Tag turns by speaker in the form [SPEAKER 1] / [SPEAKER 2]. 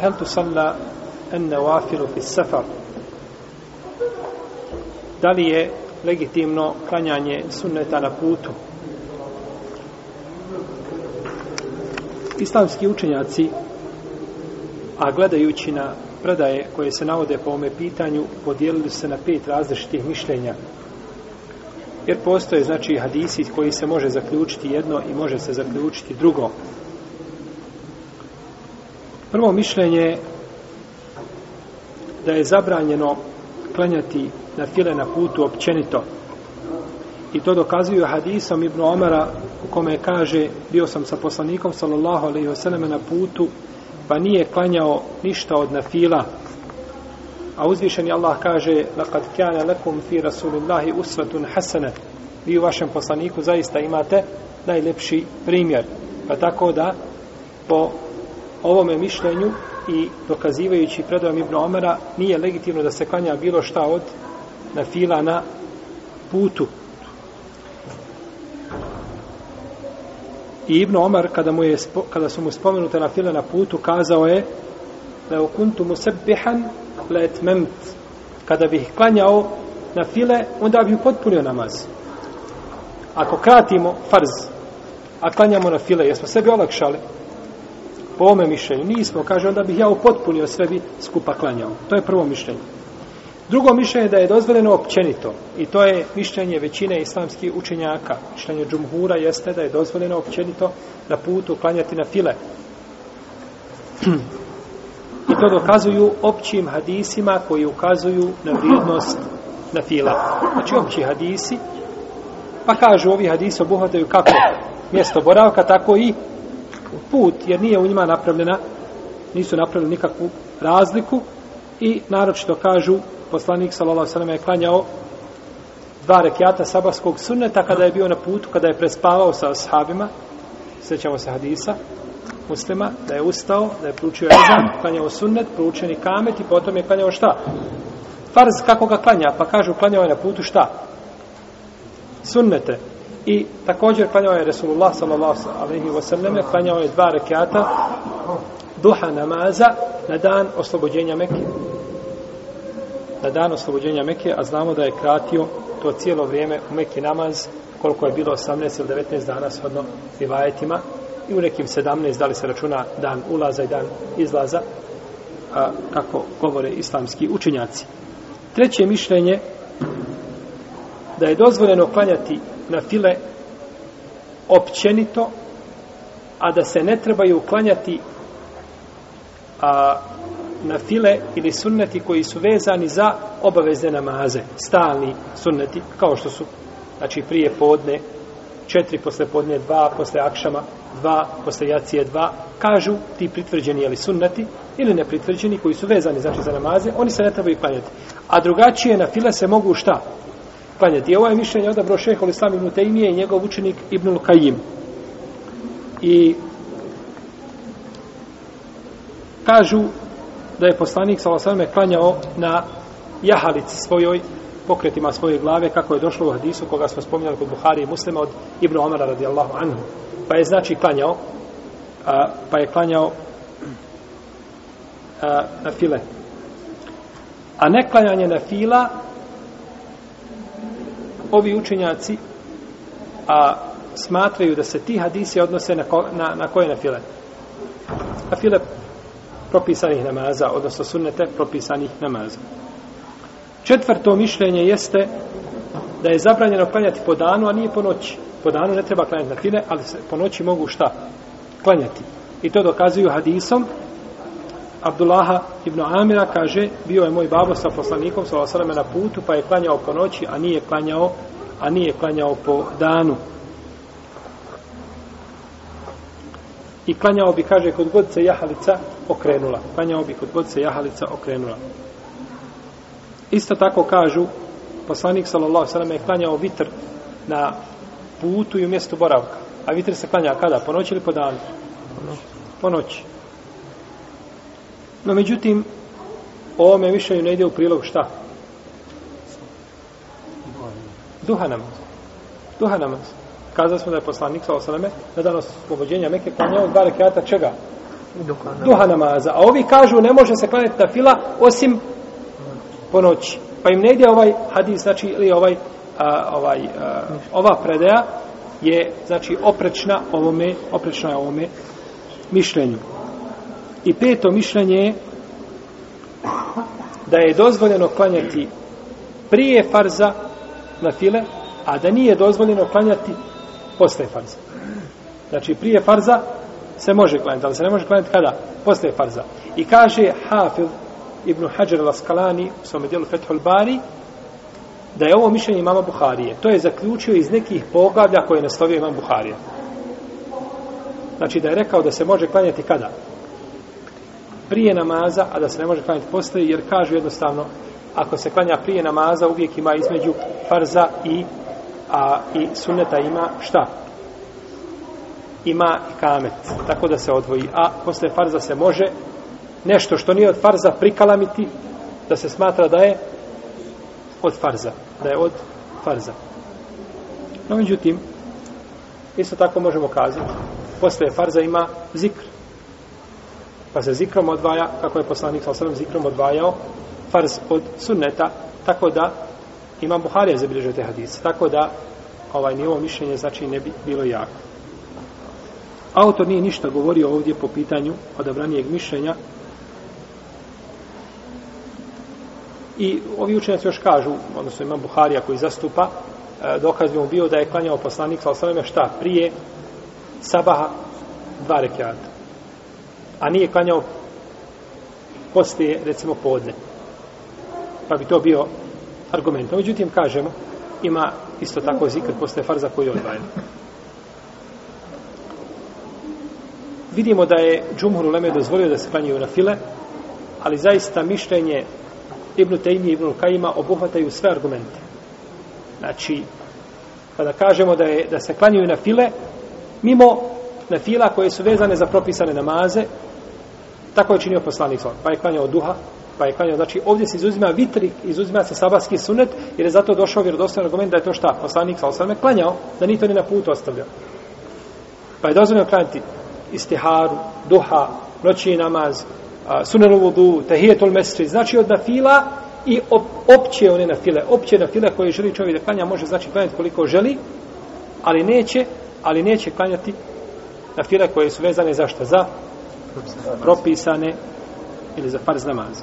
[SPEAKER 1] hel tu النوافل في السفر؟ Fi safar da li je legitimno klanjanje sunneta na putu? Islamski učenjaci a gledajući na predaje koje se navode po ome pitanju podijelili se na pet različitih mišljenja. Jer postoje znači hadisi koji se može zaključiti jedno i može se zaključiti drugo prvo mišljenje da je zabranjeno klanjati na file na putu općenito. I to dokazuju hadisom Ibn Omara u kome kaže bio sam sa poslanikom sallallahu alaihi wasallam na putu pa nije klanjao ništa od nafila. A uzvišeni Allah kaže laqad kana lakum fi rasulillahi uswatun hasana. Vi u vašem poslaniku zaista imate najlepši primjer. Pa tako da po ovome mišljenju i dokazivajući predajom Ibn Omara nije legitimno da se klanja bilo šta od na fila na putu I Ibn Omar, kada, mu je, kada su mu spomenute na file na putu, kazao je da u kuntu mu sebihan let memt. Kada bih klanjao na file, onda bih potpunio namaz. Ako kratimo farz, a klanjamo na file, jesmo sebi olakšali? Po ome mišljenju nismo, kaže, onda bih ja upotpunio sve bi skupa klanjao. To je prvo mišljenje. Drugo mišljenje je da je dozvoljeno općenito i to je mišljenje većine islamskih učenjaka. Mišljenje džumhura jeste da je dozvoljeno općenito na putu klanjati na file. I to dokazuju općim hadisima koji ukazuju na vrijednost na fila. Znači opći hadisi, pa kažu ovi hadisi obuhvataju kako mjesto boravka, tako i put, jer nije u njima napravljena, nisu napravili nikakvu razliku i naročito kažu poslanik sallallahu alejhi je klanjao dva rekiata sabahskog sunneta kada je bio na putu, kada je prespavao sa ashabima. Sećamo se hadisa muslima da je ustao, da je pručio ezan, klanjao sunnet, pručeni kamet i potom je klanjao šta? Farz kako ga klanja, pa kažu klanjao je na putu šta? Sunnete. I također klanjao je Resulullah sallallahu alaihi wa sallam klanjao je dva rekiata duha namaza na dan oslobođenja Mekke na dan oslobođenja Mekke, a znamo da je kratio to cijelo vrijeme u Mekke namaz, koliko je bilo 18 ili 19 dana shodno rivajetima, i u nekim 17, da li se računa dan ulaza i dan izlaza, a, kako govore islamski učenjaci. Treće mišljenje, da je dozvoljeno klanjati na file općenito, a da se ne trebaju uklanjati a, na file ili sunneti koji su vezani za obavezne namaze, stalni sunneti, kao što su znači prije podne, četiri posle podne, dva posle akšama, dva posle jacije, dva, kažu ti pritvrđeni ili sunneti ili nepritvrđeni koji su vezani znači za namaze, oni se ne trebaju klanjati. A drugačije na file se mogu šta? Klanjati. Ovo je mišljenje odabro šeho Islam ibn Tejmije i njegov učenik Ibnul Kajim. I kažu da je poslanik s.a.v. klanjao na jahalici svojoj, pokretima svoje glave, kako je došlo u hadisu koga smo spominjali kod Buhari i muslima od Ibn Omara radijallahu anhu. Pa je znači klanjao, a, pa je klanjao a, na file. A neklanjanje na fila, ovi učenjaci a, smatraju da se ti hadisi odnose na, ko, na, na koje na file? Na file propisanih namaza, odnosno sunnete propisanih namaza. Četvrto mišljenje jeste da je zabranjeno klanjati po danu, a nije po noći. Po danu ne treba klanjati na file, ali se po noći mogu šta? Klanjati. I to dokazuju hadisom. Abdullaha ibn Amira kaže, bio je moj babo sa poslanikom, sa osaleme na putu, pa je klanjao po noći, a nije klanjao, a nije klanjao po danu. i klanjao bi, kaže, kod god se jahalica okrenula. Klanjao bi kod god se jahalica okrenula. Isto tako kažu, poslanik sallallahu sallam je klanjao vitr na putu i u mjestu boravka. A vitr se klanja kada? Po noći ili po danu? Po noći. No, međutim, ovome više ne ide u prilog šta? Duha namaz. Duha namaz. Kazali smo da je poslanik sa osaleme na danas pobođenja Mekke klanjao dva rekiata čega?
[SPEAKER 2] Duha, ne.
[SPEAKER 1] duha namaza. A ovi kažu ne može se klanjati na fila osim po noći. Pa im ne ide ovaj hadis, znači, ili ovaj, a, ovaj, a, ova predaja je, znači, oprečna ovome, oprečna je ovome mišljenju. I peto mišljenje je da je dozvoljeno klanjati prije farza na file, a da nije dozvoljeno klanjati posle farza. Znači, prije farza se može klanjati, ali se ne može klanjati kada? Posle farza. I kaže Hafil ibn Hajar al-Askalani u svome dijelu Fethul Bari da je ovo mišljenje imama Buharije. To je zaključio iz nekih poglavlja koje je naslovio imam Buharija. Znači da je rekao da se može klanjati kada? Prije namaza, a da se ne može klanjati poslije, jer kažu jednostavno, ako se klanja prije namaza, uvijek ima između farza i, a, i sunneta ima šta? Ima kamet, tako da se odvoji. A posle farza se može nešto što nije od farza prikalamiti, da se smatra da je od farza, da je od farza. No, međutim, isto tako možemo kazati, posle farza ima zikr. Pa se zikrom odvaja, kako je poslanik sa osram zikrom odvajao, farz od sunneta, tako da imam Buharija zabilježio te hadise, tako da ovaj ni ovo mišljenje znači ne bi bilo jako. Autor nije ništa govorio ovdje po pitanju odabranijeg mišljenja, I ovi učenjaci još kažu, odnosno imam Buharija koji zastupa, e, dokaz bi mu bio da je klanjao poslanik sa osaleme šta? Prije sabaha dva rekiata. A nije klanjao poslije, recimo, podne. Pa bi to bio argument. Međutim, kažemo, ima isto tako zikr posle farza koji je odvajen. Vidimo da je Džumhur Uleme dozvolio da se klanjaju na file, ali zaista mišljenje Ibn Tejmi i Ibn Kajima obuhvataju sve argumente. Znači, kada kažemo da, je, da se klanjaju na file, mimo na fila koje su vezane za propisane namaze, tako je činio poslanik sa Pa je klanjao duha, pa je klanjao, znači ovdje se izuzima vitrik, izuzima se sabarski sunet, jer je zato došao vjerodostojan argument da je to šta? Poslanik sa osvrame klanjao, da ni to ni na putu ostavljao. Pa je dozvoljeno klanjati istiharu, duha, noći namaz, sunenu vodu, tehijetul mesri, znači od nafila i op, opće one nafile, opće nafile koje želi čovjek da klanja, može znači klanjati koliko želi, ali neće, ali neće klanjati nafile koje su vezane za šta? Za propisane ili za farz namaz.